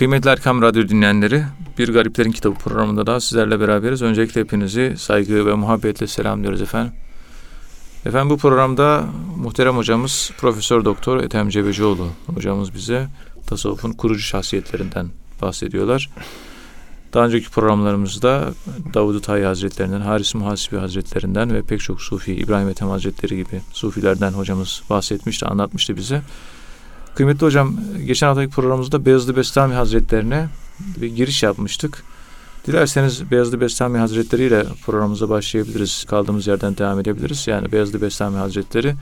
Kıymetli Erkam Radyo dinleyenleri, Bir Gariplerin Kitabı programında da sizlerle beraberiz. Öncelikle hepinizi saygı ve muhabbetle selamlıyoruz efendim. Efendim bu programda muhterem hocamız Profesör Doktor Ethem Cebecioğlu hocamız bize tasavvufun kurucu şahsiyetlerinden bahsediyorlar. Daha önceki programlarımızda Davud-u Tayi Hazretlerinden, Haris Muhasibi Hazretlerinden ve pek çok Sufi, İbrahim Ethem Hazretleri gibi Sufilerden hocamız bahsetmişti, anlatmıştı bize. Kıymetli hocam, geçen haftaki programımızda Beyazlı Bestami Hazretlerine bir giriş yapmıştık. Dilerseniz Beyazlı Bestami Hazretleri ile programımıza başlayabiliriz. Kaldığımız yerden devam edebiliriz. Yani Beyazlı Bestami Hazretleri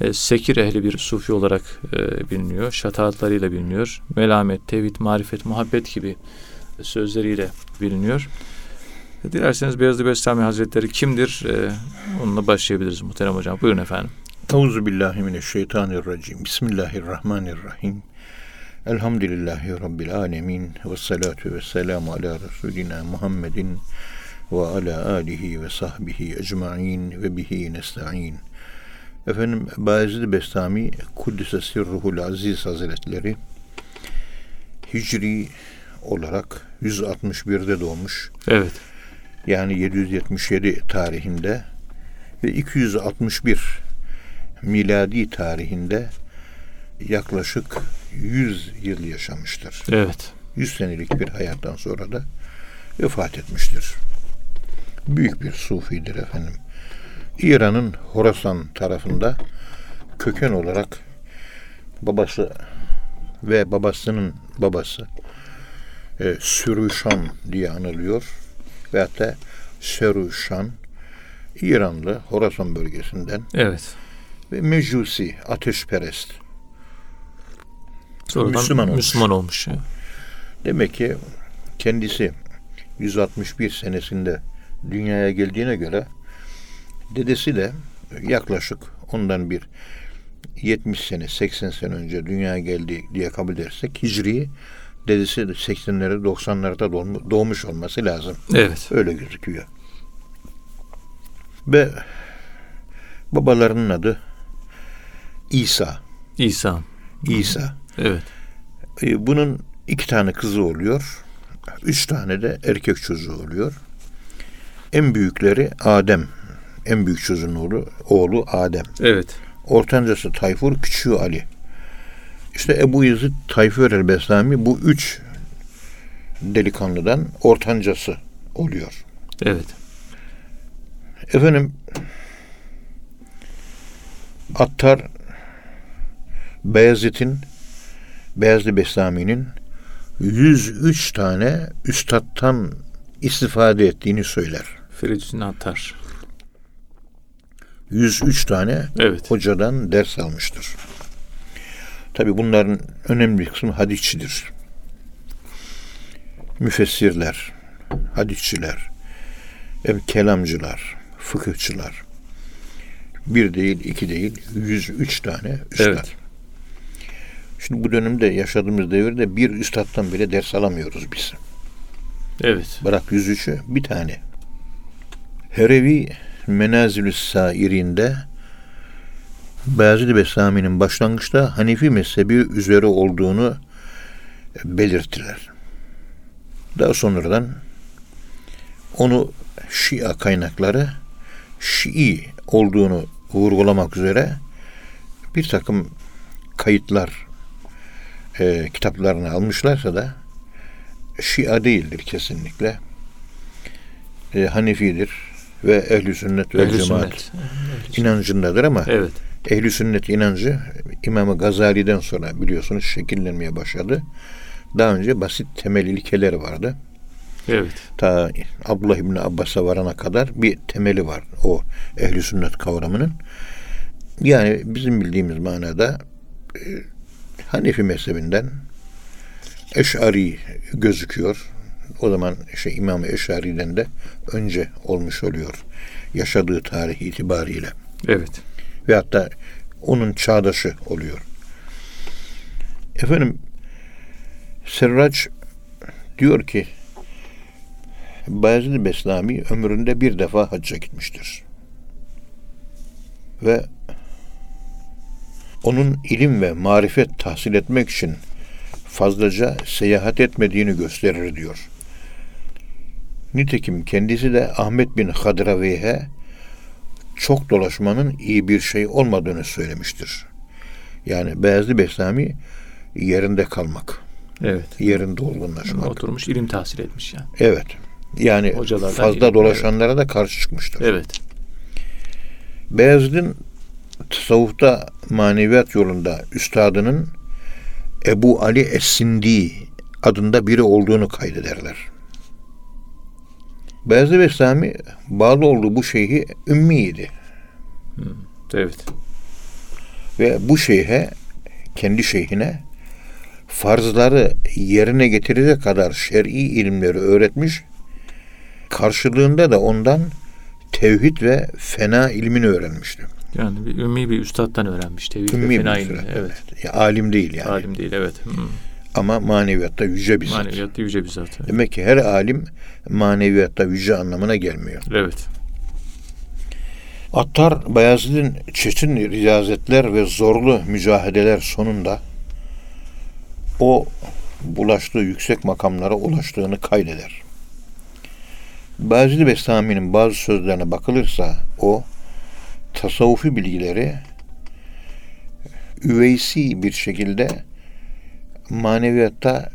e, sekir ehli bir sufi olarak e, biliniyor. Şataatlarıyla biliniyor. Melamet, tevhid, marifet, muhabbet gibi sözleriyle biliniyor. Dilerseniz Beyazlı Bestami Hazretleri kimdir? E, onunla başlayabiliriz muhterem hocam. Buyurun efendim. Euzu billahi mineşşeytanirracim. Bismillahirrahmanirrahim. Elhamdülillahi rabbil alamin ve salatu ve selamu ala resulina Muhammedin ve ala alihi ve sahbihi ecmaîn ve bihi nestaîn. Efendim Bayezid Bestami Kuddise Sirruhul Aziz Hazretleri Hicri olarak 161'de doğmuş. Evet. Yani 777 tarihinde ve 261 miladi tarihinde yaklaşık 100 yıl yaşamıştır. Evet. 100 senelik bir hayattan sonra da vefat etmiştir. Büyük bir sufidir efendim. İran'ın Horasan tarafında köken olarak babası ve babasının babası e, Sürüşan diye anılıyor. Ve hatta Sürüşan İranlı Horasan bölgesinden Evet. Ve Mecusi ateşperest. Sonradan Müslüman olmuş. Müslüman olmuş. Demek ki kendisi 161 senesinde dünyaya geldiğine göre dedesi de yaklaşık ondan bir 70 sene 80 sene önce dünyaya geldi diye kabul edersek Hicri dedesi de 80'lerde 90'larda doğmu- doğmuş olması lazım. Evet. Öyle gözüküyor. Ve babalarının adı İsa. İsa. İsa. Evet. E, Bunun iki tane kızı oluyor. Üç tane de erkek çocuğu oluyor. En büyükleri Adem. En büyük çocuğun oğlu, oğlu Adem. Evet. Ortancası Tayfur, küçüğü Ali. İşte Ebu Yazid Tayfur el Beslami bu üç delikanlıdan ortancası oluyor. Evet. Efendim Attar Beyazıt'in Beyazlı Beslami'nin 103 tane üstattan istifade ettiğini söyler. Feridun Attar. 103 tane Evet. hocadan ders almıştır. Tabi bunların önemli bir kısmı hadisçidir. Müfessirler, hadisçiler, kelamcılar, fıkıhçılar. Bir değil, iki değil, 103 tane üstad. Evet. Şimdi bu dönemde yaşadığımız devirde bir üstattan bile ders alamıyoruz biz. Evet. Bırak 103'ü bir tane. Herevi Menazilü Sairinde Bayezid Bestami'nin başlangıçta Hanefi mezhebi üzere olduğunu belirttiler. Daha sonradan onu Şia kaynakları Şii olduğunu vurgulamak üzere bir takım kayıtlar e, kitaplarını almışlarsa da Şia değildir kesinlikle. E, Hanefidir ve ehli sünnet ve Ehl-i cemaat sünnet. inancındadır ama Evet. ehli sünnet inancı İmam Gazali'den sonra biliyorsunuz şekillenmeye başladı. Daha önce basit temel ilkeleri vardı. Evet. Ta Abdullah İbni Abbas'a varana kadar bir temeli var o ehli sünnet kavramının. Yani bizim bildiğimiz manada e, Hanefi mezhebinden Eş'ari gözüküyor. O zaman işte İmam Eş'ari'den de önce olmuş oluyor. Yaşadığı tarih itibariyle. Evet. Ve hatta onun çağdaşı oluyor. Efendim Serraç diyor ki Bayezid Beslami ömründe bir defa hacca gitmiştir. Ve onun ilim ve marifet tahsil etmek için fazlaca seyahat etmediğini gösterir diyor. Nitekim kendisi de Ahmet bin Hadravi'ye çok dolaşmanın iyi bir şey olmadığını söylemiştir. Yani Beyazlı Beslami yerinde kalmak. Evet. Yerinde olgunlaşmak. Oturmuş ilim tahsil etmiş yani. Evet. Yani Hocalardan fazla ilim, dolaşanlara da karşı çıkmıştır. Evet. Beyazıt'ın tasavvufta maneviyat yolunda üstadının Ebu Ali Es-Sindi adında biri olduğunu kaydederler. Beyazıt Bestami bağlı olduğu bu şeyhi ümmiydi. Evet. Ve bu şeyhe, kendi şeyhine farzları yerine getirecek kadar şer'i ilimleri öğretmiş, karşılığında da ondan tevhid ve fena ilmini öğrenmişti. Yani bir ümmi bir üstattan öğrenmiş. Tevhid Ümmi ve bir fena üstad, ilmi. Evet. Ya, alim değil yani. Alim değil evet. Hı. Ama maneviyatta yüce bir zat. Maneviyatta yüce bir zat. Evet. Demek ki her alim maneviyatta yüce anlamına gelmiyor. evet. Attar Bayezid'in çetin riyazetler ve zorlu mücahedeler sonunda o bulaştığı yüksek makamlara ulaştığını kaydeder. Bayezid Bestami'nin bazı sözlerine bakılırsa o tasavvufi bilgileri üveysi bir şekilde maneviyatta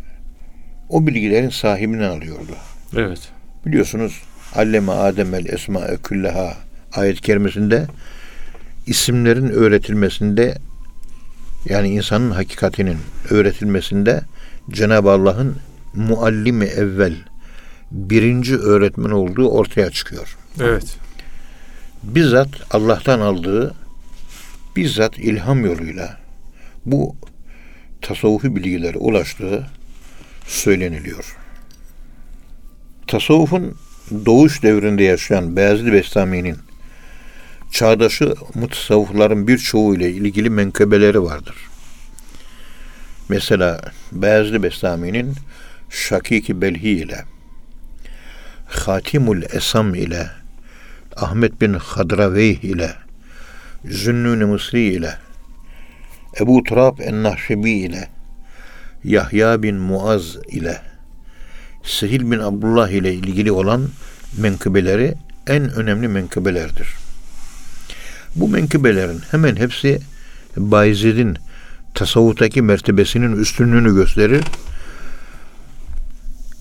o bilgilerin sahibinden alıyordu. Evet. Biliyorsunuz Alleme Adem el esma külleha ayet-i kerimesinde isimlerin öğretilmesinde yani insanın hakikatinin öğretilmesinde Cenab-ı Allah'ın muallimi evvel birinci öğretmen olduğu ortaya çıkıyor. Evet. Bizzat Allah'tan aldığı bizzat ilham yoluyla bu tasavvufi bilgilere ulaştığı söyleniliyor. Tasavvufun doğuş devrinde yaşayan Beyazlı Bestami'nin çağdaşı mutasavvıfların birçoğu ile ilgili menkıbeleri vardır. Mesela Beyazlı Bestami'nin Şakiki Belhi ile Hatimul Esam ile Ahmet bin Hadraveyh ile Zünnun-i Mısri ile Ebu Turab en-Nahşebi ile Yahya bin Muaz ile Sehil bin Abdullah ile ilgili olan menkıbeleri en önemli menkıbelerdir. Bu menkıbelerin hemen hepsi Bayezid'in tasavvuftaki mertebesinin üstünlüğünü gösterir.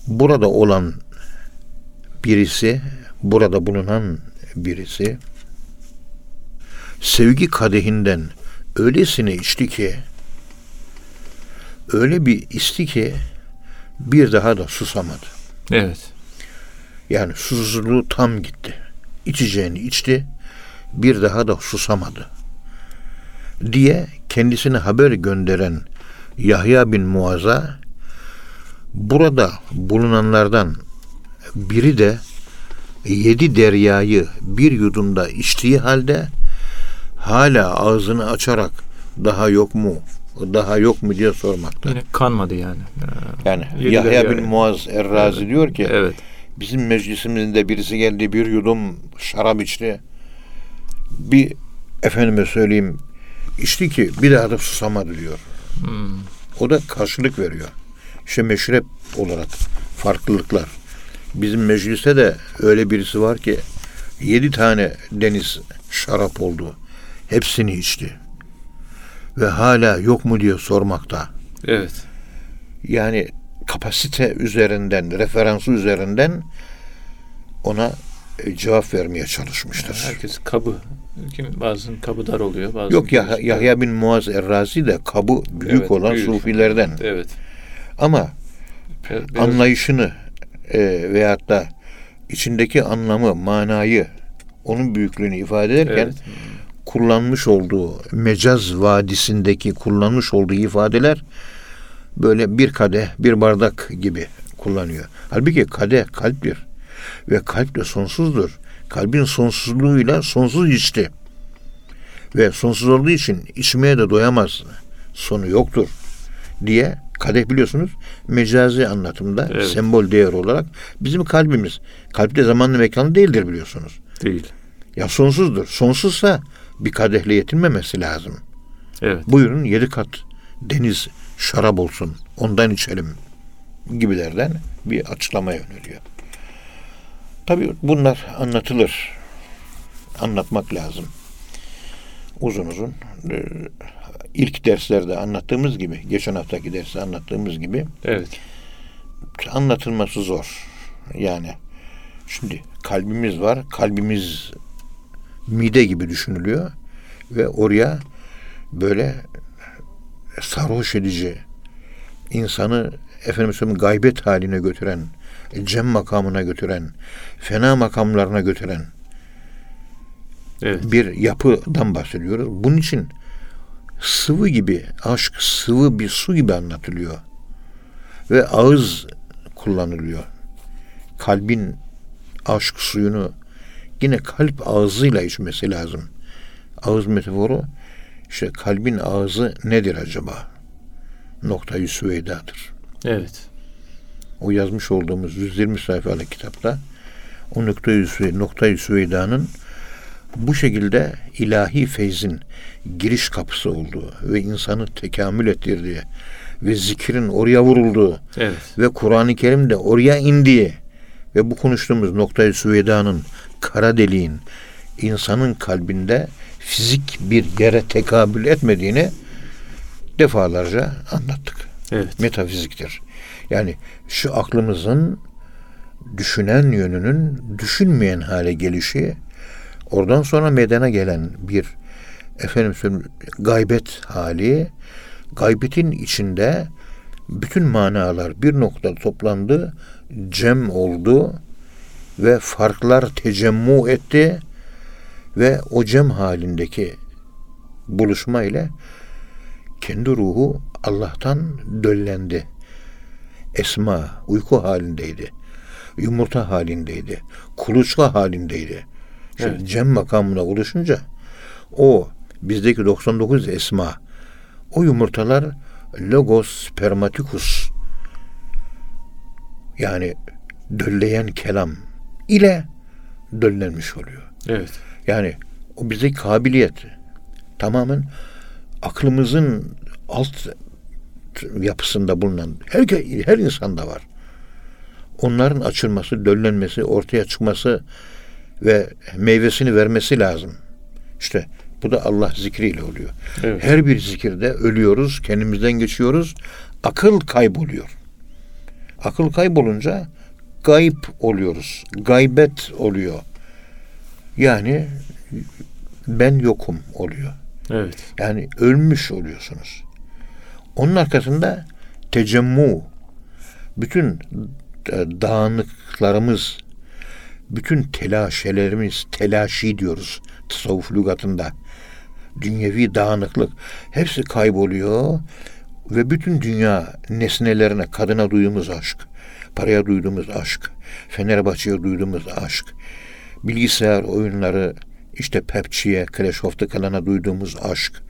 Burada olan birisi, burada bulunan birisi sevgi kadehinden öylesine içti ki öyle bir içti ki bir daha da susamadı. Evet. Yani susuzluğu tam gitti. İçeceğini içti, bir daha da susamadı. Diye kendisine haber gönderen Yahya bin Muaz'a burada bulunanlardan biri de yedi deryayı bir yudumda içtiği halde hala ağzını açarak daha yok mu daha yok mu diye sormakta. Yine kanmadı yani. Yani Yedi Yahya derya bin yani. Muaz Errazi Evet. diyor ki Evet. bizim meclisimizde birisi geldi bir yudum şarap içti. Bir efendime söyleyeyim içti ki bir daha da susamadı diyor. Hmm. O da karşılık veriyor. İşte meşrep olarak farklılıklar. Bizim mecliste de öyle birisi var ki yedi tane deniz şarap oldu. Hepsini içti. Ve hala yok mu diye sormakta. Evet. Yani kapasite üzerinden, referansı üzerinden ona e, cevap vermeye çalışmıştır. Herkes kabı. Kim bazının kabı dar oluyor. Bazı Yok Yah- Yahya bin Muaz Errazi de kabı büyük Evet, olan büyük. sufilerden. Evet. Ama biraz- anlayışını e, veyahut da içindeki anlamı, manayı, onun büyüklüğünü ifade ederken Evet. kullanmış olduğu mecaz vadisindeki kullanmış olduğu ifadeler böyle bir kadeh, bir bardak gibi kullanıyor. Halbuki kadeh kalptir ve kalp de sonsuzdur. Kalbin sonsuzluğuyla sonsuz içti. Ve sonsuz olduğu için içmeye de doyamaz. Sonu yoktur diye kadeh biliyorsunuz mecazi anlatımda Evet. sembol değer olarak bizim kalbimiz. Kalpte zamanlı mekanlı değildir biliyorsunuz. Değil. Ya sonsuzdur. Sonsuzsa bir kadehle yetinmemesi lazım. Evet. Buyurun yedi kat deniz şarap olsun ondan içelim gibilerden bir açıklama yöneliyor. Tabi bunlar anlatılır. Anlatmak lazım. Uzun uzun. İlk derslerde anlattığımız gibi, geçen haftaki derste anlattığımız gibi Evet. anlatılması zor. Yani şimdi kalbimiz var. Kalbimiz mide gibi düşünülüyor ve oraya böyle sarhoş edici insanı efendim gaybet haline götüren, cem makamına götüren, fena makamlarına götüren Evet. bir yapıdan bahsediyoruz. Bunun için sıvı gibi, aşk sıvı bir su gibi anlatılıyor. Ve ağız kullanılıyor. Kalbin aşk suyunu yine kalp ağzıyla içmesi lazım. Ağız metaforu işte kalbin ağzı nedir acaba? Noktayı süveydadır. Evet. O yazmış olduğumuz 120 sayfalık kitapta o noktayı, noktayı süveydanın bu şekilde ilahi feyzin giriş kapısı olduğu ve insanı tekamül ettirdiği ve zikrin oraya vurulduğu Evet. ve Kur'an-ı Kerim'de oraya indiği ve bu konuştuğumuz noktayı süvedanın kara deliğin insanın kalbinde fizik bir yere tekabül etmediğini defalarca anlattık. Evet. Metafiziktir. Yani şu aklımızın düşünen yönünün düşünmeyen hale gelişi oradan sonra meydana gelen bir efendim gaybet hali gaybetin içinde bütün manalar bir noktada toplandı cem oldu ve farklar tecemmu etti ve o cem halindeki buluşma ile kendi ruhu Allah'tan döllendi. Esma uyku halindeydi. Yumurta halindeydi. Kuluçka halindeydi. İşte Evet. Cem makamına ulaşınca o bizdeki 99 esma o yumurtalar logos spermaticus yani dölleyen kelam ile döllenmiş oluyor. Evet. Yani o bizdeki kabiliyet tamamen aklımızın alt yapısında bulunan her, her insanda var. Onların açılması, döllenmesi, ortaya çıkması ve meyvesini vermesi lazım. İşte bu da Allah zikriyle oluyor. Evet. Her bir zikirde ölüyoruz, kendimizden geçiyoruz. Akıl kayboluyor. Akıl kaybolunca gayb oluyoruz. Gaybet oluyor. Yani ben yokum oluyor. Evet. Yani ölmüş oluyorsunuz. Onun arkasında tecemmu, bütün e, dağınıklarımız, bütün telaşelerimiz, telaşi diyoruz tasavvuf lügatında. Dünyevi dağınıklık hepsi kayboluyor ve bütün dünya nesnelerine, kadına duyduğumuz aşk, paraya duyduğumuz aşk, Fenerbahçe'ye duyduğumuz aşk, bilgisayar oyunları, işte PUBG'ye, Clash of the Clan'a duyduğumuz aşk,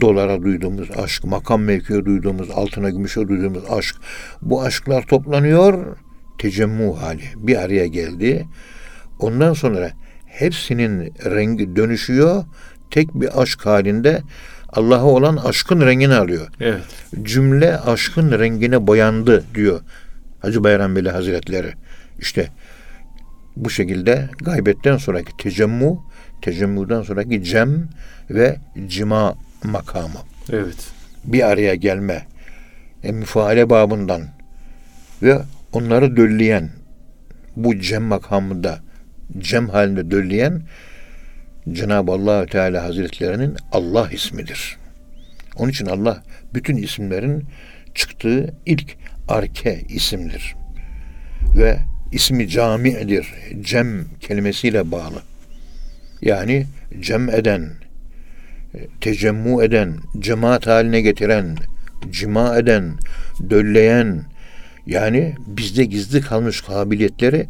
dolara duyduğumuz aşk, makam mevkiye duyduğumuz, altına gümüşe duyduğumuz aşk. Bu aşklar toplanıyor, tecemmu hali bir araya geldi. Ondan sonra hepsinin rengi dönüşüyor, tek bir aşk halinde Allah'a olan aşkın rengini alıyor. Evet. Cümle aşkın rengine boyandı diyor Hacı Bayram Veli Hazretleri. İşte bu şekilde gaybetten sonraki tecemmu, tecemmüden sonraki cem ve cima makamı. Evet. Bir araya gelme, e, müfaale babından ve onları dölleyen bu cem makamında cem halinde dölleyen Cenab-ı allah Teala Hazretlerinin Allah ismidir. Onun için Allah bütün isimlerin çıktığı ilk arke isimdir. Ve ismi cami'dir. Cem kelimesiyle bağlı. Yani cem eden, tecemmu eden, cemaat haline getiren, cima eden, dölleyen, yani bizde gizli kalmış kabiliyetleri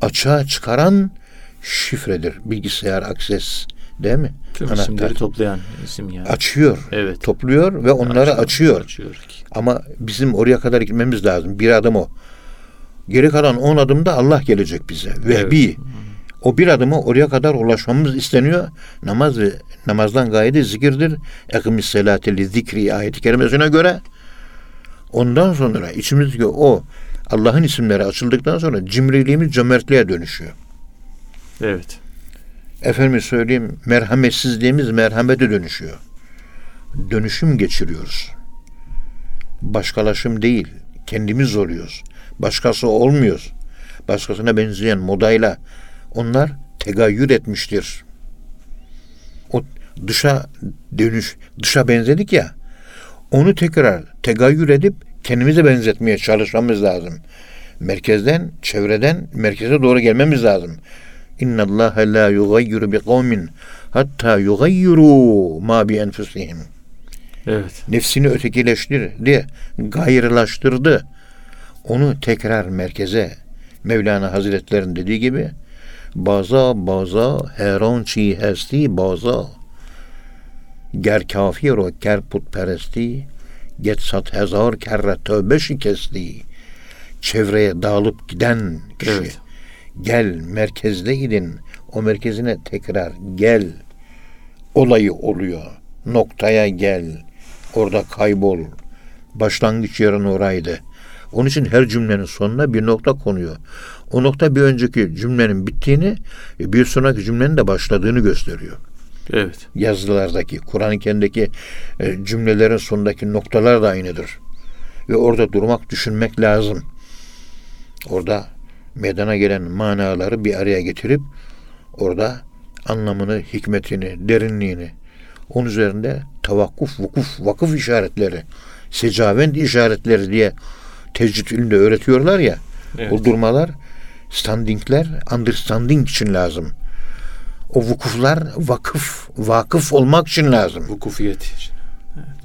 açığa çıkaran şifredir. Bilgisayar akses değil mi? Tüm Anahtar. isimleri toplayan isim yani. Açıyor, Evet. topluyor ve onları açıyor. Açıyor. Ama bizim oraya kadar gitmemiz lazım. Bir adım o. Geri kalan on adımda Allah gelecek bize. Vehbi. O bir adımı oraya kadar ulaşmamız isteniyor. Namaz ve namazdan gayede zikirdir. Ekimis selate li zikri ayeti kerimesine göre Ondan sonra içimizdeki o Allah'ın isimleri açıldıktan sonra cimriliğimiz cömertliğe dönüşüyor. Evet. Efendim söyleyeyim merhametsizliğimiz merhamete dönüşüyor. Dönüşüm geçiriyoruz. Başkalaşım değil. Kendimiz oluyoruz. Başkası olmuyoruz. Başkasına benzeyen modayla onlar tegayyür etmiştir. O dışa dönüş, dışa benzedik ya. Onu tekrar tegayyür edip kendimize benzetmeye çalışmamız lazım. Merkezden, çevreden merkeze doğru gelmemiz lazım. İnna Allah la yugayyiru bi kavmin hatta yugayyiru ma bi enfusihim. Evet. Nefsini ötekileştirdi, gayrılaştırdı. Onu tekrar merkeze Mevlana Hazretleri'nin dediği gibi baza baza heron çi hesti baza ger kafir o ker putperesti get sat hezar kerre tövbe şikesti çevreye dağılıp giden kişi Evet. gel merkezde gidin o merkezine tekrar gel olayı oluyor noktaya gel orada kaybol başlangıç yerin oraydı onun için her cümlenin sonuna bir nokta konuyor o nokta bir önceki cümlenin bittiğini bir sonraki cümlenin de başladığını gösteriyor Evet. yazılardaki, Kur'an-ı Kerim'deki e, cümlelerin sonundaki noktalar da aynıdır. Ve orada durmak, düşünmek lazım. Orada meydana gelen manaları bir araya getirip orada anlamını, hikmetini, derinliğini onun üzerinde tavakkuf, vukuf, vakıf işaretleri, secavent işaretleri diye tecvid ilminde öğretiyorlar ya. Evet. O durmalar, standingler, understanding için lazım. O vukuflar vakıf, vakıf olmak için lazım. Vukufiyet için.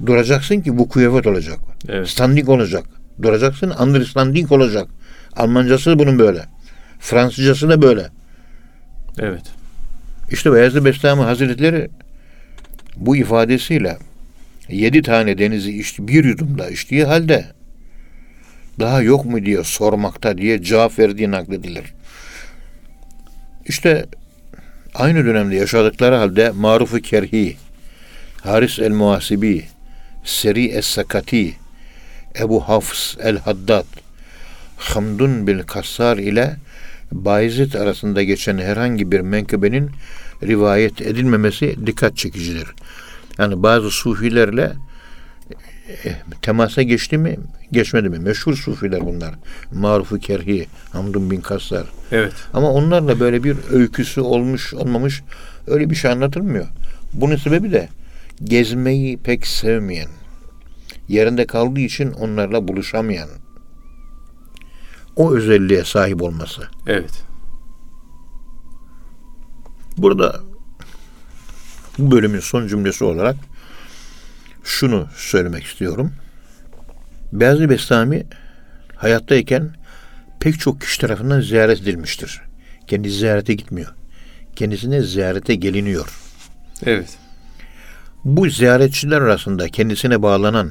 Duracaksın ki vukuyevet olacak. Evet. Standing olacak. Duracaksın understanding olacak. Almancası bunun böyle. Fransızcası da böyle. Evet. İşte Beyazlı Bestami Hazretleri bu ifadesiyle yedi tane denizi içti, bir yudumda içtiği halde daha yok mu diye sormakta diye cevap verdiği nakledilir. İşte aynı dönemde yaşadıkları halde Maruf-u Kerhi, Haris el-Muhasibi, Seri es-Sakati, Ebu Hafs el-Haddad, Hamdun bil Kassar ile Bayezid arasında geçen herhangi bir menkıbenin rivayet edilmemesi dikkat çekicidir. Yani bazı sufilerle temasa geçti mi, geçmedi mi? Meşhur sufiler bunlar. Maruf-u Kerhi, Hamdun bin Kassar. Evet. Ama onlarla böyle bir öyküsü olmuş, olmamış öyle bir şey anlatılmıyor. Bunun sebebi de gezmeyi pek sevmeyen, yerinde kaldığı için onlarla buluşamayan, o özelliğe sahip olması. Evet. Burada bu bölümün son cümlesi olarak şunu söylemek istiyorum. Beyazlı Bestami hayattayken pek çok kişi tarafından ziyaret edilmiştir. Kendisi ziyarete gitmiyor. Kendisine ziyarete geliniyor. Evet. Bu ziyaretçiler arasında kendisine bağlanan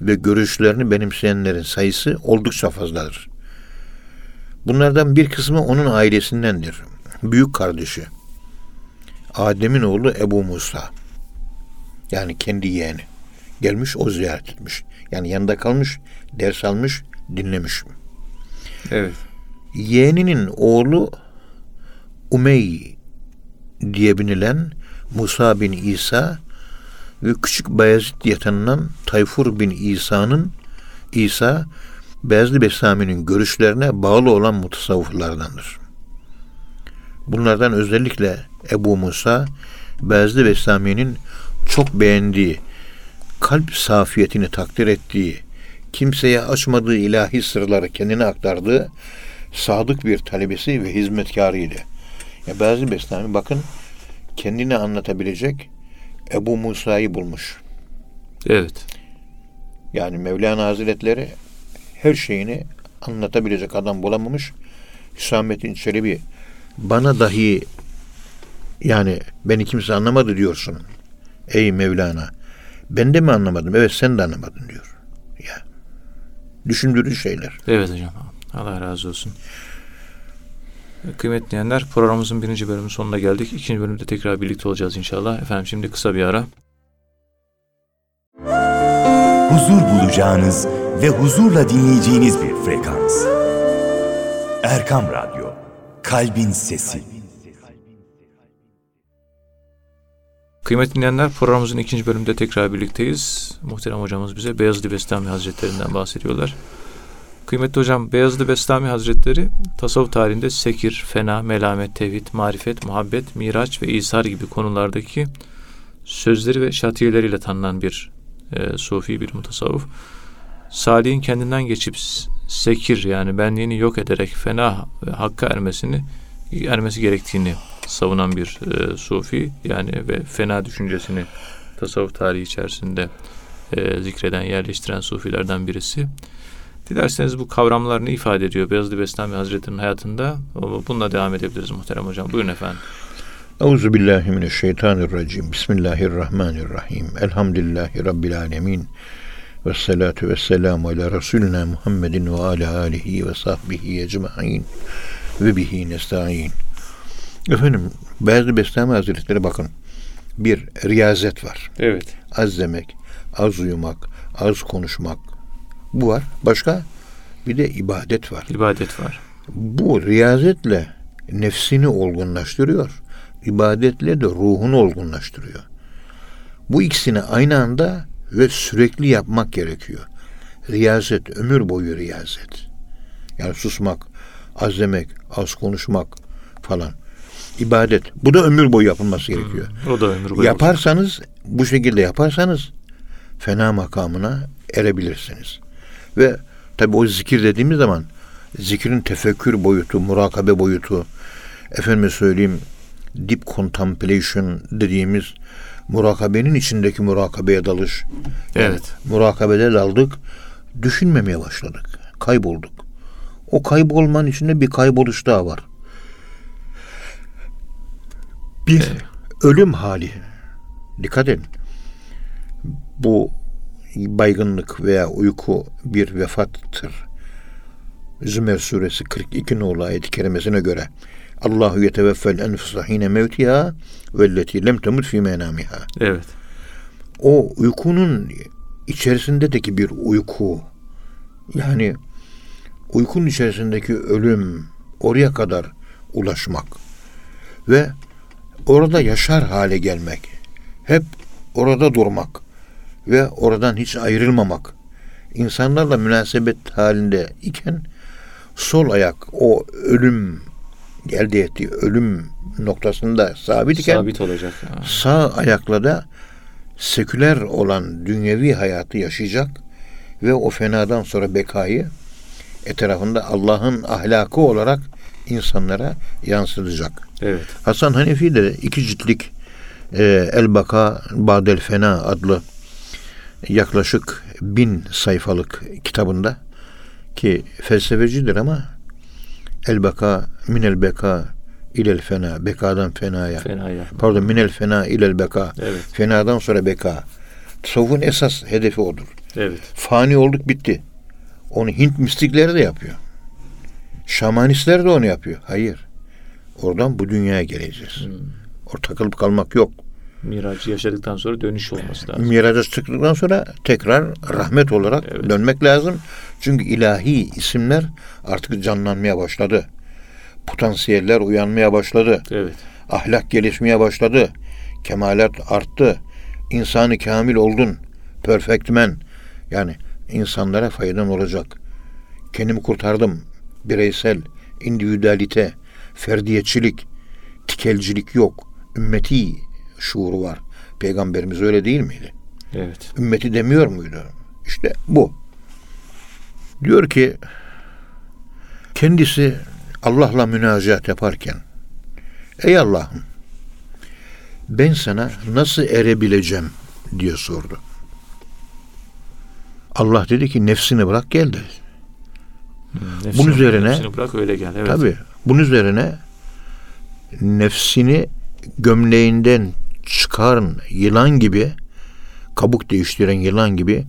ve görüşlerini benimseyenlerin sayısı oldukça fazladır. Bunlardan bir kısmı onun ailesindendir. Büyük kardeşi. Adem'in oğlu Ebu Musa. Yani kendi yeğeni. Gelmiş o ziyaret etmiş. Yani yanında kalmış, ders almış, dinlemiş. Evet. Yeğeninin oğlu Umey diye binilen Musa bin İsa ve küçük Bayezid diye tanınan Tayfur bin İsa'nın İsa Beyazlı Bestami'nin görüşlerine bağlı olan mutasavvıflardandır. Bunlardan özellikle Ebu Musa Beyazlı Bestami'nin çok beğendiği, kalp safiyetini takdir ettiği, kimseye açmadığı ilahi sırları kendine aktardığı sadık bir talebesi ve hizmetkarıydı. Ya Beyazlı Bestami bakın kendini anlatabilecek Ebu Musa'yı bulmuş. Evet. Yani Mevlana Hazretleri her şeyini anlatabilecek adam bulamamış. Hüsamettin Çelebi bana dahi yani beni kimse anlamadı diyorsun. Ey Mevlana ben de mi anlamadım? Evet sen de anlamadın diyor. Ya düşündürücü şeyler. Evet hocam. Allah razı olsun. Kıymetli dinleyenler programımızın birinci bölümünün sonuna geldik. İkinci bölümde tekrar birlikte olacağız inşallah. Efendim şimdi kısa bir ara. huzur bulacağınız ve huzurla dinleyeceğiniz bir frekans. Erkam Radyo, Kalbin Sesi. Kıymetli dinleyenler programımızın ikinci bölümünde tekrar birlikteyiz. Muhterem hocamız bize Beyazıt Bestami Hazretlerinden bahsediyorlar. Kıymetli hocam Beyazıt Bestami Hazretleri tasavvuf tarihinde sekir, fena, melamet, tevhid, marifet, muhabbet, miraç ve izhar gibi konulardaki sözleri ve şatiyeleriyle tanınan bir e, sufi bir mutasavvuf. Salih'in kendinden geçip sekir yani benliğini yok ederek fena ve hakka ermesini ermesi gerektiğini savunan bir e, sufi yani ve fena düşüncesini tasavvuf tarihi içerisinde e, zikreden, yerleştiren sufilerden birisi. Dilerseniz bu kavramlar ne ifade ediyor Beyazıt Bestami Hazretleri'nin hayatında? Bununla devam edebiliriz muhterem hocam. Buyurun efendim. Euzu billahi mineşşeytanirracim. Bismillahirrahmanirrahim. Elhamdülillahi rabbil alamin. Ve salatu ve selamu ala Resulina Muhammedin ve ala alihi ve sahbihi ecma'in ve bihi nesta'in. Efendim, bazı Bestami Hazretleri bakın. Bir, riyazet var. Evet. Az demek, az uyumak, az konuşmak. Bu var. Başka? Bir de ibadet var. İbadet var. Bu riyazetle nefsini olgunlaştırıyor. İbadetle de ruhunu olgunlaştırıyor. Bu ikisini aynı anda ve sürekli yapmak gerekiyor. Riyazet, ömür boyu riyazet. Yani susmak, az demek, az konuşmak falan. İbadet. Bu da ömür boyu yapılması gerekiyor. Hmm, o da ömür boyu. Yaparsanız, bu şekilde yaparsanız fena makamına erebilirsiniz. Ve tabi o zikir dediğimiz zaman zikrin tefekkür boyutu, murakabe boyutu, efendime söyleyeyim deep contemplation dediğimiz murakabenin içindeki murakabeye dalış. Evet. murakabede daldık, düşünmemeye başladık. Kaybolduk. O kaybolmanın içinde bir kayboluş daha var. Bir evet. ölüm hali. Dikkat edin. Bu baygınlık veya uyku bir vefattır. Zümer suresi 42 nolu ayet-i kerimesine göre Allahu yeteveffel enfusa hine mevtiha velleti lem temut fi menamiha. Evet. O uykunun içerisindeki bir uyku yani uykunun içerisindeki ölüm oraya kadar ulaşmak ve orada yaşar hale gelmek hep orada durmak ve oradan hiç ayrılmamak insanlarla münasebet halinde iken sol ayak o ölüm elde ettiği ölüm noktasında sabit iken sabit olacak. Sağ ayakla da seküler olan dünyevi hayatı yaşayacak ve o fenadan sonra bekayı etrafında Allah'ın ahlakı olarak insanlara yansıtacak. Evet. Hasan Hanefi de iki ciltlik e, El Baka Badel Fena adlı yaklaşık bin sayfalık kitabında ki felsefecidir ama El Beka minel beka ilel fena bekadan fenaya. Fenaya. Pardon minel fena ilel beka. Evet. Fenadan sonra beka. Tasavvufun esas hedefi odur. Evet. Fani olduk bitti. Onu Hint mistikleri de yapıyor. Şamanistler de onu yapıyor. Hayır. Oradan bu dünyaya geleceğiz. Hmm. Orada takılıp kalmak yok. Miracı yaşadıktan sonra dönüş olması lazım. Miraca çıktıktan sonra tekrar rahmet olarak evet. dönmek lazım. Çünkü ilahi isimler artık canlanmaya başladı. Potansiyeller uyanmaya başladı. Evet. Ahlak gelişmeye başladı. Kemalat arttı. İnsanı kamil oldun. Perfect man. Yani insanlara faydan olacak. Kendimi kurtardım. Bireysel, individualite, ferdiyetçilik, tikelcilik yok. Ümmeti şuuru var. Peygamberimiz öyle değil miydi? Evet. Ümmeti demiyor muydu? İşte bu. Diyor ki kendisi Allah'la münacat yaparken Ey Allah'ım ben sana nasıl erebileceğim diye sordu. Allah dedi ki nefsini bırak gel dedi. Hmm, bunun üzerine nefsini bırak öyle gel. Evet. Tabii. Bunun üzerine nefsini gömleğinden çıkarın yılan gibi kabuk değiştiren yılan gibi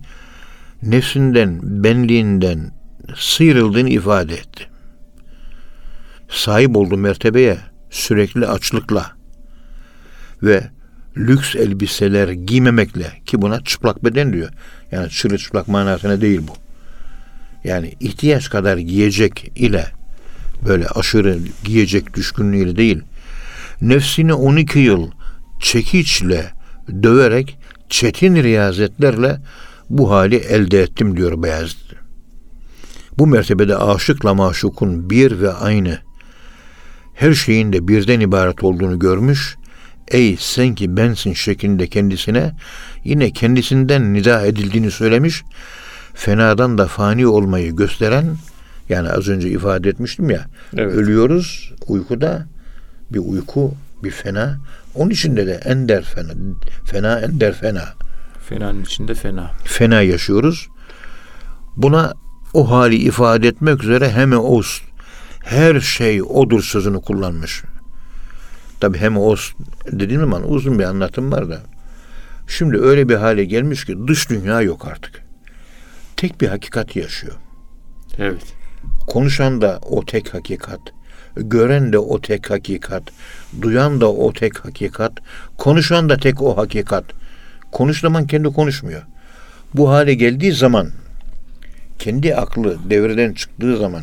nefsinden, benliğinden sıyrıldığını ifade etti. Sahip olduğu mertebeye sürekli açlıkla ve lüks elbiseler giymemekle ki buna çıplak beden diyor. Yani çırılçıplak manasına değil bu. Yani ihtiyaç kadar giyecek ile böyle aşırı giyecek düşkünlüğüyle değil. Nefsini 12 yıl çekiçle döverek çetin riyazetlerle bu hali elde ettim diyor Beyazıt. Bu mertebede aşıkla maşukun bir ve aynı her şeyin de birden ibaret olduğunu görmüş, ey sen ki bensin şeklinde kendisine yine kendisinden nida edildiğini söylemiş, fenadan da fani olmayı gösteren, yani az önce ifade etmiştim ya, Evet. ölüyoruz uykuda, bir uyku, bir fena, onun içinde de ender fena, fena ender fena, Fenanın içinde fena. fena yaşıyoruz. Buna o hali ifade etmek üzere heme os her şey odur sözünü kullanmış. Tabi heme os dediğim zaman uzun bir anlatım var da. Şimdi öyle bir hale gelmiş ki dış dünya yok artık. Tek bir hakikat yaşıyor. Evet. Konuşan da o tek hakikat. Gören de o tek hakikat. Duyan da o tek hakikat. Konuşan da tek o hakikat. Konuş zaman kendi konuşmuyor. Bu hale geldiği zaman kendi aklı devreden çıktığı zaman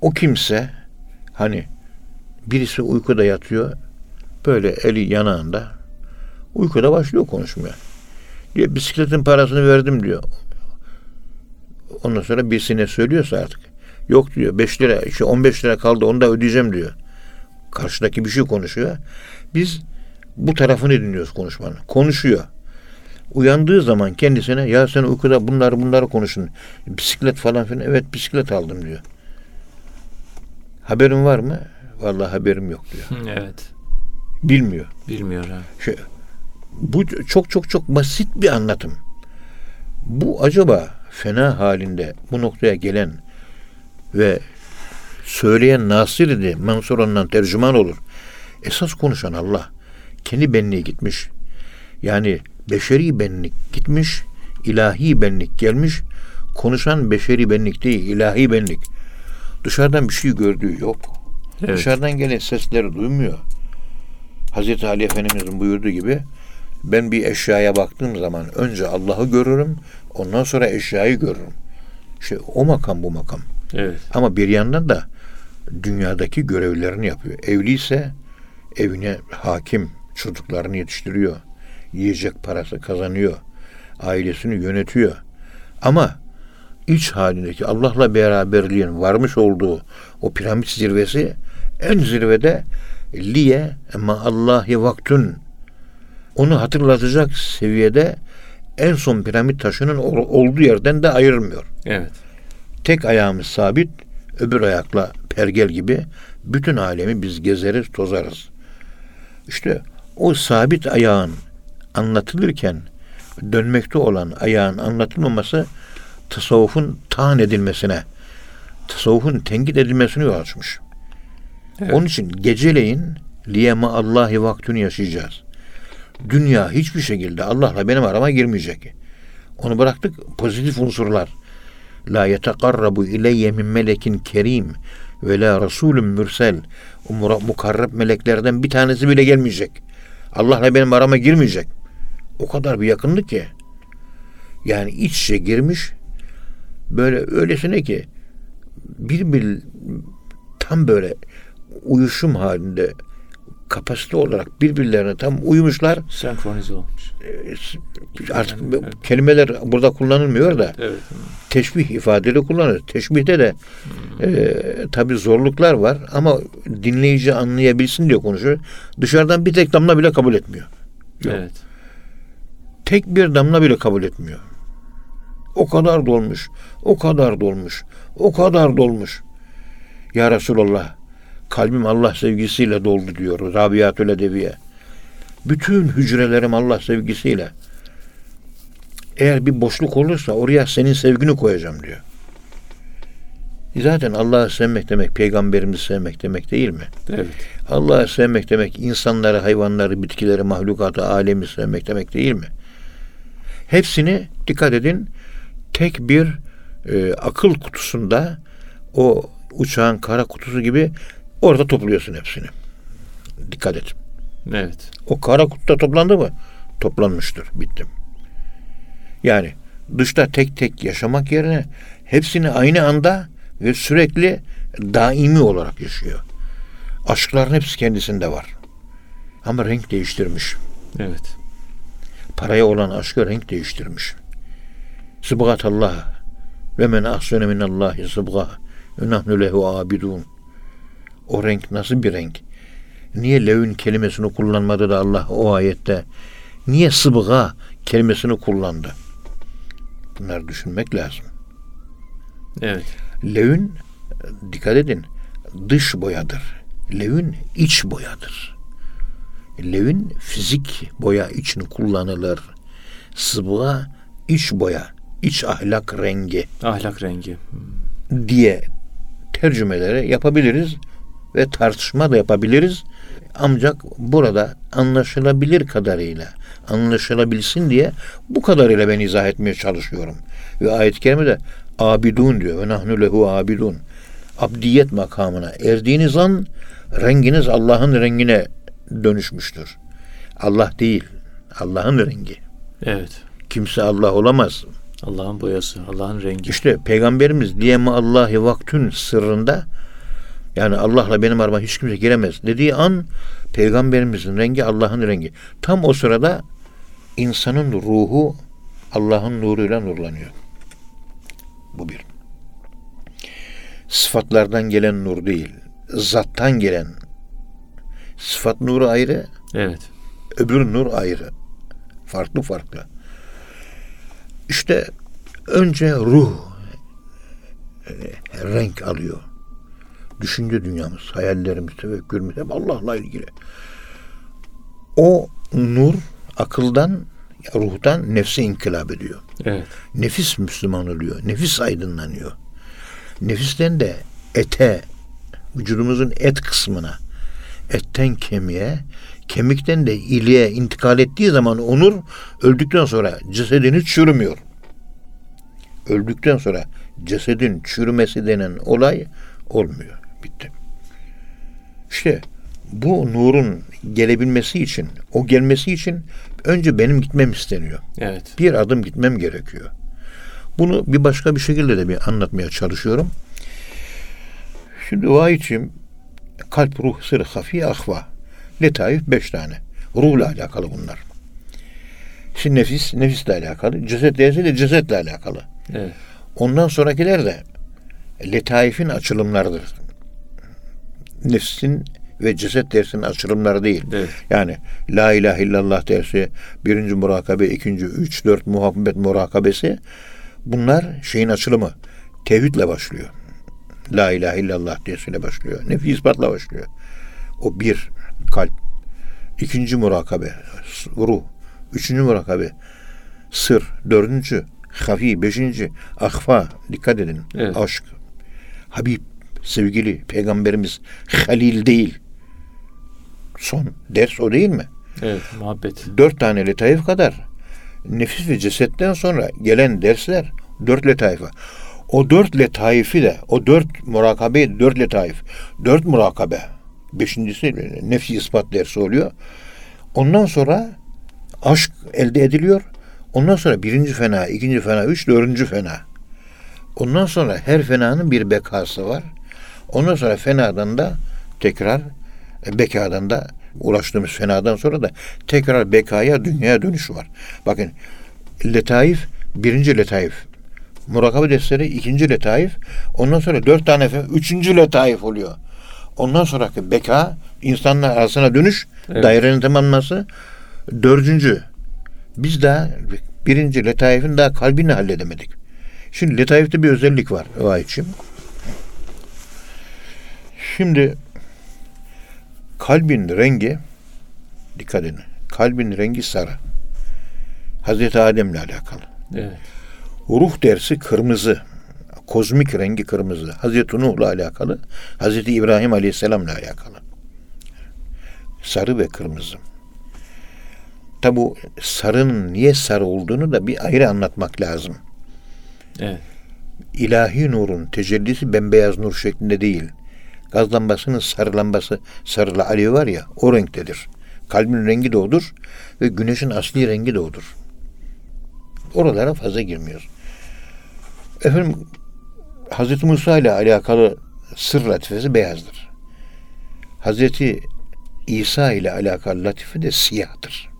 o kimse hani birisi uykuda yatıyor böyle eli yanağında uykuda başlıyor konuşmaya. Diyor bisikletin parasını verdim diyor. Ondan sonra birisine söylüyorsa artık. Yok diyor 5 lira işte 15 lira kaldı onu da ödeyeceğim diyor. Karşıdaki bir şey konuşuyor. Biz bu tarafını dinliyoruz konuşmanın. Konuşuyor. Uyandığı zaman kendisine ya sen uykuda bunları bunları konuşun. Bisiklet falan filan. Evet bisiklet aldım diyor. Haberin var mı? Vallahi haberim yok diyor. Evet. Bilmiyor. Bilmiyor ha. Şey, bu çok çok çok basit bir anlatım. Bu acaba fena halinde bu noktaya gelen ve söyleyen Nasir idi. Mansur ondan tercüman olur. Esas konuşan Allah. Kendi benliği gitmiş. Yani beşeri benlik gitmiş. ilahi benlik gelmiş. Konuşan beşeri benlik değil, ilahi benlik. Dışarıdan bir şey gördüğü yok. Evet. Dışarıdan gelen sesleri duymuyor. Hazreti Ali Efendimizin buyurduğu gibi ben bir eşyaya baktığım zaman önce Allah'ı görürüm, ondan sonra eşyayı görürüm. İşte o makam bu makam. Evet. Ama bir yandan da dünyadaki görevlerini yapıyor. Evli ise evine hakim, çocuklarını yetiştiriyor. Yiyecek parası kazanıyor. Ailesini yönetiyor. Ama iç halindeki Allah'la beraberliğin varmış olduğu o piramit zirvesi en zirvede liye ama Allahi vaktun onu hatırlatacak seviyede en son piramit taşının ol- olduğu yerden de ayrılmıyor. Evet. Tek ayağımız sabit, öbür ayakla pergel gibi bütün alemi biz gezeriz, tozarız. İşte o sabit ayağın anlatılırken dönmekte olan ayağın anlatılmaması tasavvufun taan edilmesine, tasavvufun tenkit edilmesine yol açmış. Evet. Onun için geceleyin liyema Allahi vaktini yaşayacağız. Dünya hiçbir şekilde Allah'la benim arama girmeyecek. Onu bıraktık pozitif unsurlar. La yetekarrabu ileyye min melekin kerim ve la rasulun mürsel. O mukarreb meleklerden bir tanesi bile gelmeyecek. Allah'la benim arama girmeyecek. O kadar bir yakınlık ki. Yani iç içe girmiş. Böyle öylesine ki bir bir tam böyle uyuşum halinde kapasite olarak birbirlerine tam uyumuşlar. Senkronize olmuş. Artık Yani, evet. kelimeler burada kullanılmıyor da Evet. teşbih ifadeli kullanır. Teşbihte de e, tabi zorluklar var ama dinleyici anlayabilsin diye konuşuyor. Dışarıdan bir tek damla bile kabul etmiyor. Yok. Evet. Tek bir damla bile kabul etmiyor. O kadar dolmuş, o kadar dolmuş, o kadar dolmuş. Ya Resulallah, kalbim Allah sevgisiyle doldu diyor Rabiatül Edeviye. Bütün hücrelerim Allah sevgisiyle. Eğer bir boşluk olursa oraya senin sevgini koyacağım diyor. Zaten Allah'ı sevmek demek peygamberimizi sevmek demek değil mi? Evet. Allah'ı sevmek demek insanları, hayvanları, bitkileri, mahlukatı, alemi sevmek demek değil mi? Hepsini dikkat edin tek bir e, akıl kutusunda o uçağın kara kutusu gibi orada topluyorsun hepsini. Dikkat et. Evet. O kara kutuda toplandı mı? Toplanmıştır. Bittim. Yani dışta tek tek yaşamak yerine hepsini aynı anda ve sürekli daimi olarak yaşıyor. Aşkların hepsi kendisinde var. Ama renk değiştirmiş. Evet. Paraya olan aşkı renk değiştirmiş. Sıbgat Allah ve men ahsene minallahi sıbga ve nahnu lehu abidun. O renk nasıl bir renk? Niye levün kelimesini kullanmadı da Allah o ayette? Niye sıbga kelimesini kullandı? Bunları düşünmek lazım. Evet. Levün dikkat edin dış boyadır. Levün iç boyadır. Levün fizik boya için kullanılır. Sıbga iç boya, iç ahlak rengi Ahlak rengi. diye tercümeleri yapabiliriz ve tartışma da yapabiliriz. Ancak burada anlaşılabilir kadarıyla anlaşılabilsin diye bu kadarıyla ben izah etmeye çalışıyorum. Ve ayet-i kerimede abidun diyor. Ve nahnu lehu abidun. Abdiyet makamına erdiğiniz an renginiz Allah'ın rengine dönüşmüştür. Allah değil. Allah'ın rengi. Evet. Kimse Allah olamaz. Allah'ın boyası, Allah'ın rengi. İşte Peygamberimiz diyeme Allahi vaktün sırrında yani Allah'la benim arama hiç kimse giremez dediği an Peygamberimizin rengi Allah'ın rengi. Tam o sırada insanın ruhu Allah'ın nuruyla nurlanıyor. Bu bir. Sıfatlardan gelen nur değil. Zattan gelen. Sıfat nuru ayrı, Evet. öbür nur ayrı. Farklı farklı. İşte önce ruh e, renk alıyor. Düşünce dünyamız, hayallerimiz, tevekkülümüz hep Allah'la ilgili. O nur akıldan, ruhtan nefse inkılap ediyor. Evet. Nefis Müslüman oluyor. Nefis aydınlanıyor. Nefisten de ete, vücudumuzun et kısmına, etten kemiğe, kemikten de iliğe intikal ettiği zaman onur öldükten sonra cesedini çürümüyor. Öldükten sonra cesedin çürümesi denen olay olmuyor. Bitti. İşte bu nurun gelebilmesi için, o gelmesi için önce benim gitmem isteniyor. Evet. Bir adım gitmem gerekiyor. Bunu bir başka bir şekilde de bir anlatmaya çalışıyorum. Şimdi vahiyçim kalp, ruh, sır, hafi, ahva. Letaif beş tane. Ruhla alakalı bunlar. Şimdi nefis, nefisle alakalı. Ceset değerse de cesetle alakalı. Evet. Ondan sonrakiler de letaifin açılımlarıdır. Nefsin ve ceset dersinin açılımları değil. Evet. Yani La ilahe illallah dersi, birinci murakabe, ikinci, üç, dört muhabbet murakabesi bunlar şeyin açılımı. Tevhidle başlıyor. La ilahe illallah dersiyle başlıyor. Nefi ispatla başlıyor. O bir, kalp. İkinci murakabe, ruh. Üçüncü murakabe, sır. Dördüncü, hafi. Beşinci, ahfa. Dikkat edin. Evet. Aşk. Habib, sevgili, peygamberimiz. Halil değil. Son ders o değil mi? Evet. Muhabbet. Dört tane letaif kadar nefis ve cesetten sonra gelen dersler dört letaife. O dört letaifi de, o dört murakabe, dört letaif, dört murakabe. Beşincisi nefsi ispat dersi oluyor. Ondan sonra aşk elde ediliyor. Ondan sonra birinci fena, ikinci fena, üç, dördüncü fena. Ondan sonra her fenanın bir bekası var. Ondan sonra fenadan da tekrar e, bekadan da ulaştığımız fenadan sonra da tekrar bekaya dünyaya dönüş var. Bakın letaif birinci letaif. Murakabe dersleri ikinci letaif. Ondan sonra dört tane üçüncü letaif oluyor. Ondan sonraki beka insanlar arasına dönüş Evet. dairenin tamamlaması dördüncü. Biz daha birinci letaifin daha kalbini halledemedik. Şimdi letaifte bir özellik var Vahit'ciğim. Şimdi kalbin rengi dikkat edin. Kalbin rengi sarı. Hazreti Adem'le alakalı. Evet. Ruh dersi kırmızı. Kozmik rengi kırmızı. Hazreti Nuh'la alakalı. Hazreti İbrahim Aleyhisselam'la alakalı. Sarı ve kırmızı. Tabi bu sarının niye sarı olduğunu da bir ayrı anlatmak lazım. Evet. İlahi nurun tecellisi bembeyaz nur şeklinde değil. Gaz lambasının sarı lambası, sarılı alev var ya o renktedir. Kalbin rengi de odur ve güneşin asli rengi de odur. Oralara fazla girmiyoruz. Efendim Hazreti Musa ile alakalı sır latifesi beyazdır. Hazreti İsa ile alakalı latife de siyahtır.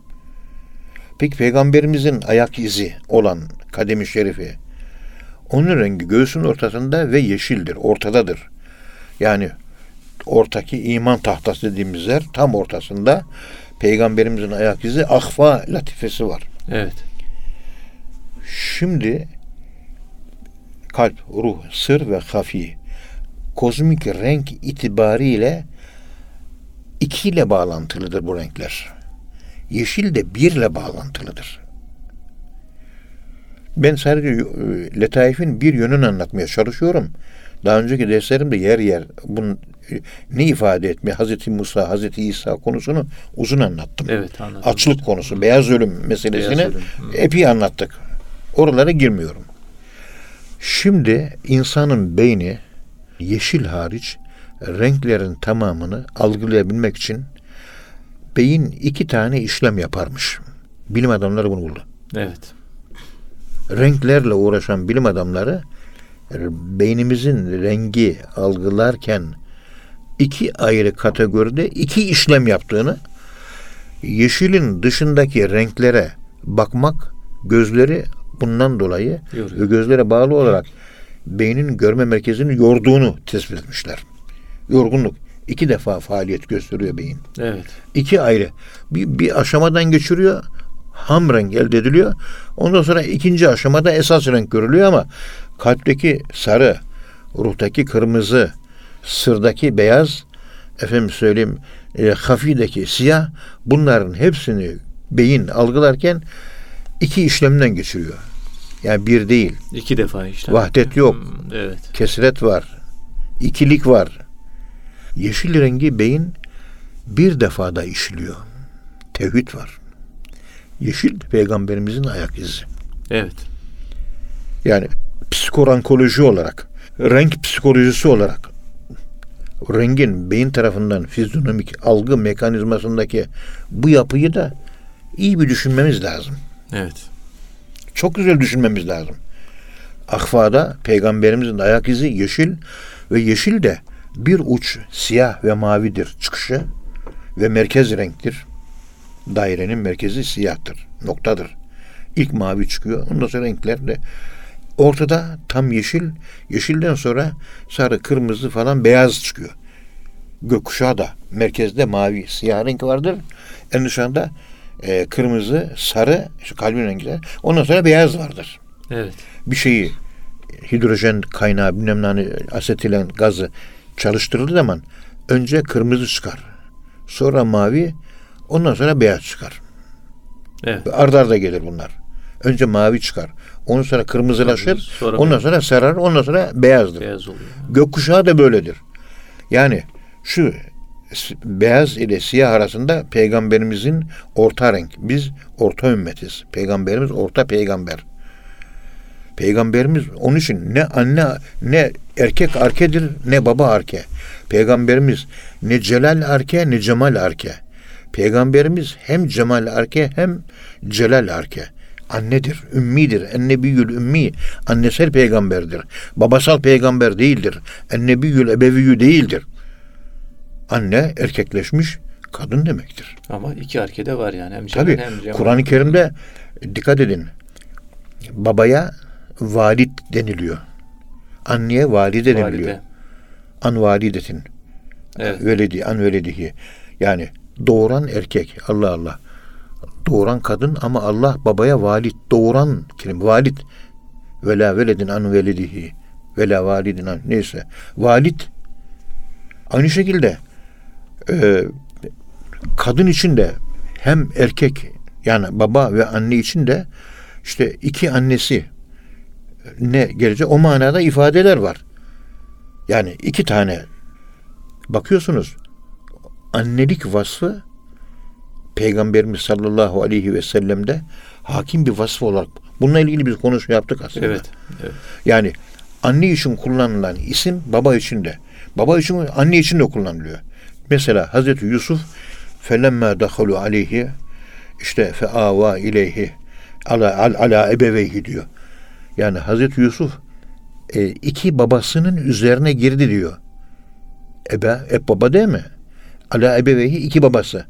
Peki peygamberimizin ayak izi olan kademi şerifi onun rengi göğsün ortasında ve yeşildir, ortadadır. Yani ortaki iman tahtası dediğimiz yer tam ortasında peygamberimizin ayak izi ahfa latifesi var. Evet. Şimdi kalp, ruh, sır ve hafi kozmik renk itibariyle iki ile bağlantılıdır bu renkler. Yeşil de birle bağlantılıdır. Ben sadece e, letaifin bir yönünü anlatmaya çalışıyorum. Daha önceki derslerimde yer yer bunun ne ifade etmiyor Hazreti Musa, Hazreti İsa konusunu uzun anlattım. Evet anladım. Açlık konusu, beyaz ölüm meselesini Beyaz ölüm, hı. epey anlattık. Oralara girmiyorum. Şimdi insanın beyni yeşil hariç renklerin tamamını algılayabilmek için beyin iki tane işlem yaparmış. Bilim adamları bunu buldu. Evet. Renklerle uğraşan bilim adamları beynimizin rengi algılarken iki ayrı kategoride iki işlem yaptığını yeşilin dışındaki renklere bakmak gözleri bundan dolayı Yoruyor. ve gözlere bağlı olarak beynin görme merkezini yorduğunu tespit etmişler. Yorgunluk. iki defa faaliyet gösteriyor beyin. Evet. İki ayrı. Bir, bir aşamadan geçiriyor. Ham renk elde ediliyor. Ondan sonra ikinci aşamada esas renk görülüyor ama kalpteki sarı, ruhtaki kırmızı, sırdaki beyaz, efendim söyleyeyim e, hafideki siyah bunların hepsini beyin algılarken iki işlemden geçiriyor. Yani bir değil. İki defa işte. Vahdet yok. Hmm, Evet. Kesret var. ikilik var. Yeşil rengi beyin bir defada işliyor. Tevhid var. Yeşil peygamberimizin ayak izi. Evet. Yani psikorankoloji olarak, renk psikolojisi olarak rengin beyin tarafından fizyonomik algı mekanizmasındaki bu yapıyı da iyi bir düşünmemiz lazım. Evet. Çok güzel düşünmemiz lazım. Akfada peygamberimizin ayak izi yeşil ve yeşil de bir uç siyah ve mavidir çıkışı ve merkez renktir. Dairenin merkezi siyahtır, noktadır. İlk mavi çıkıyor. Ondan sonra renkler de ortada tam yeşil, yeşilden sonra sarı, kırmızı falan beyaz çıkıyor. Gökkuşağı da merkezde mavi, siyah renk vardır. En dışında e, kırmızı, sarı, şu kalbin rengiler. Ondan sonra beyaz vardır Evet. bir şeyi hidrojen kaynağı bilmem ne hani asetilen gazı çalıştırıldığı zaman önce kırmızı çıkar. Sonra mavi ondan sonra beyaz çıkar. Evet. Arda arda gelir bunlar. Önce mavi çıkar. Ondan sonra kırmızılaşır. Sonra ondan beyaz. sonra sarar. Ondan sonra beyazdır. Beyaz oluyor. Gökkuşağı da böyledir. Yani şu beyaz ile siyah arasında peygamberimizin orta renk. Biz orta ümmetiz. Peygamberimiz orta peygamber. Peygamberimiz onun için ne anne ne erkek arkedir ne baba arke. Peygamberimiz ne celal arke ne cemal arke. Peygamberimiz hem cemal arke hem celal arke. Annedir, ümmidir. Ennebiyül ümmi. Annesel peygamberdir. Babasal peygamber değildir. Ennebiyül ebeviyyü değildir. Anne erkekleşmiş kadın demektir. Ama iki erkeği var yani. Hem Cemal Tabi hem. Kur'an-ı Kerim'de dikkat edin. Babaya valid deniliyor. Anneye valide deniliyor. Valide. An validetin. Evet. Veledi, an veledihi. Yani doğuran erkek. Allah Allah. Doğuran kadın ama Allah babaya valid. Doğuran kelime. Valid. Vela veledin an veledihi. Vela validin an. Neyse. Valid. Aynı şekilde e, kadın için de hem erkek yani baba ve anne için de işte iki annesi ne gelecek o manada ifadeler var. Yani iki tane bakıyorsunuz annelik vasfı Peygamberimiz sallallahu aleyhi ve sellem'de hakim bir vasfı olarak bununla ilgili biz konuşma yaptık aslında. Evet. evet. Yani anne için kullanılan isim baba için de. Baba için anne için de kullanılıyor. Mesela Hazreti Yusuf felemma dahalu aleyhi işte feava ileyhi Ala, al, ala ebeveyhi diyor. Yani Hazreti Yusuf e, iki babasının üzerine girdi diyor. Ebe, hep baba değil mi? Ala ebeveyhi iki babası.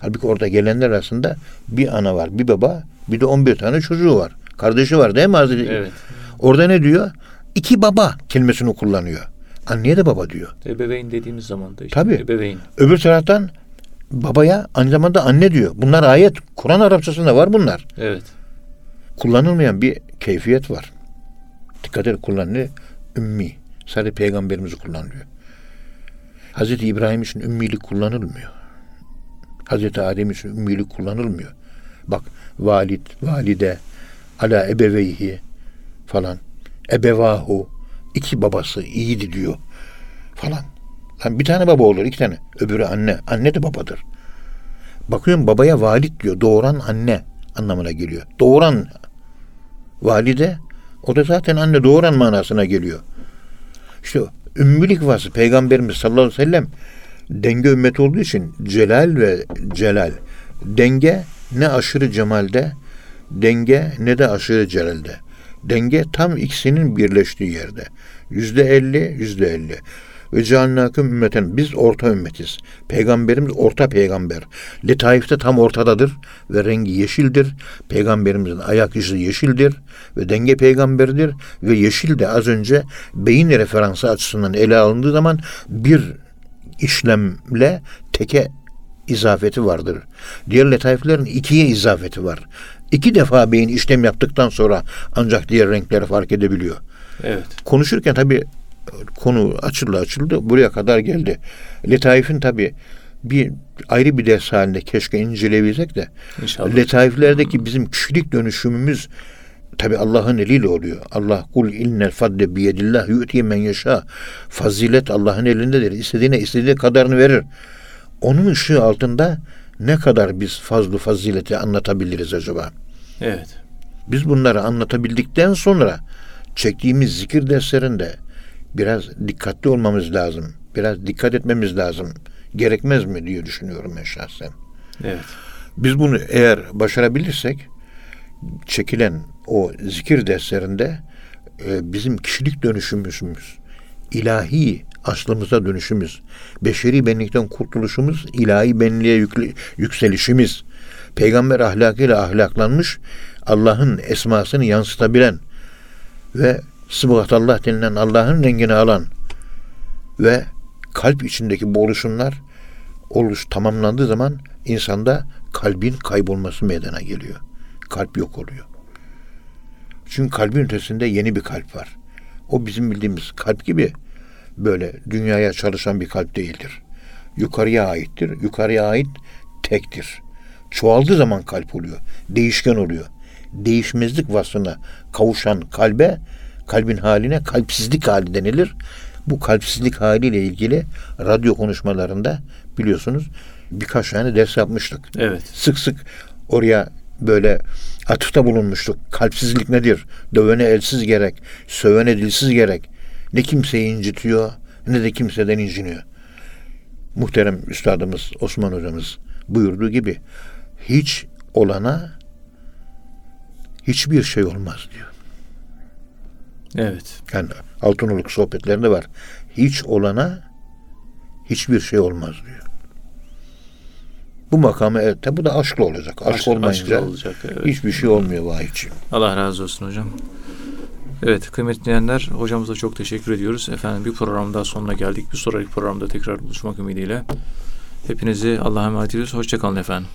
Halbuki orada gelenler arasında bir ana var, bir baba, bir de 11 tane çocuğu var. Kardeşi var değil mi Hazreti? Evet. Orada ne diyor? İki baba kelimesini kullanıyor. Anneye de baba diyor. Ebeveyn dediğimiz zaman da işte Tabii. ebeveyn. Öbür taraftan babaya aynı zamanda anne diyor. Bunlar ayet. Kur'an Arapçasında var bunlar. Evet. Kullanılmayan bir keyfiyet var. Dikkat edin kullanılıyor. Ümmi. Sadece peygamberimizi kullanılıyor. Hazreti İbrahim için ümmilik kullanılmıyor. Hazreti Adem için ümmilik kullanılmıyor. Bak valid, valide, ala ebeveyhi falan. Ebevahu. iki babası iyiydi diyor falan. Lan bir tane baba olur, iki tane. Öbürü anne. Anne de babadır. Bakıyorum babaya valid diyor. Doğuran anne anlamına geliyor. Doğuran valide o da zaten anne doğuran manasına geliyor. İşte ümmülük vasfı Peygamberimiz sallallahu aleyhi ve sellem denge ümmeti olduğu için celal ve celal. Denge ne aşırı cemalde, denge ne de aşırı celalde. Denge tam ikisinin birleştiği yerde. Yüzde elli, yüzde elli. Ve cealnâküm ümmeten. Biz orta ümmetiz. Peygamberimiz orta peygamber. Letaif'te tam ortadadır ve rengi yeşildir. Peygamberimizin ayak izi yeşildir ve denge peygamberidir ve yeşil de az önce beyin referansı açısından ele alındığı zaman bir işlemle teke izafeti vardır. Diğer letaiflerin ikiye izafeti var. İki defa beyin işlem yaptıktan sonra ancak diğer renkleri fark edebiliyor. Evet. Konuşurken tabii konu açıldı açıldı buraya kadar geldi. Letaif'in tabii bir ayrı bir ders halinde keşke inceleyebilsek de İnşallah. letaiflerdeki bizim kişilik dönüşümümüz tabi Allah'ın eliyle oluyor. Allah kul innel fadle biyedillah yu'ti men yeşâ. Fazilet Allah'ın elindedir. İstediğine istediği kadarını verir. Onun ışığı altında ne kadar biz fazlı fazileti anlatabiliriz acaba? Evet. Biz bunları anlatabildikten sonra çektiğimiz zikir derslerinde biraz dikkatli olmamız lazım. Biraz dikkat etmemiz lazım. Gerekmez mi diye düşünüyorum ben şahsen. Evet. Biz bunu eğer başarabilirsek çekilen o zikir derslerinde e, bizim kişilik dönüşümüz, ilahi aslımıza dönüşümüz, beşeri benlikten kurtuluşumuz, ilahi benliğe yükle- yükselişimiz, peygamber ahlakıyla ahlaklanmış, Allah'ın esmasını yansıtabilen ve Sıbgatallah denilen Allah'ın rengini alan ve kalp içindeki bu oluşumlar oluş tamamlandığı zaman insanda kalbin kaybolması meydana geliyor. Kalp yok oluyor. Çünkü kalbin ötesinde yeni bir kalp var. O bizim bildiğimiz kalp gibi böyle dünyaya çalışan bir kalp değildir. Yukarıya aittir. Yukarıya ait tektir. Çoğaldığı zaman kalp oluyor. Değişken oluyor. Değişmezlik vasfına kavuşan kalbe, kalbin haline kalpsizlik hali denilir. Bu kalpsizlik haliyle ilgili radyo konuşmalarında biliyorsunuz birkaç tane ders yapmıştık Evet. sık sık oraya böyle atıfta bulunmuştuk. Kalpsizlik nedir? Dövene elsiz gerek, sövene dilsiz gerek. Ne kimseyi incitiyor ne de kimseden inciniyor. Muhterem üstadımız Osman hocamız buyurduğu gibi hiç olana hiçbir şey olmaz diyor. Evet. Yani Altınoluk sohbetlerinde var. Hiç olana hiçbir şey olmaz diyor. Bu makamı evet bu da aşkla olacak. Aşk, Aşk- olmayınca aşkla olacak, evet. hiçbir şey olmuyor vahiyciğim. Allah razı olsun hocam. Evet kıymetli dinleyenler hocamıza çok teşekkür ediyoruz. Efendim bir program daha sonuna geldik. Bir sonraki programda tekrar buluşmak ümidiyle. Hepinizi Allah'a emanet ediyoruz. Hoşçakalın efendim.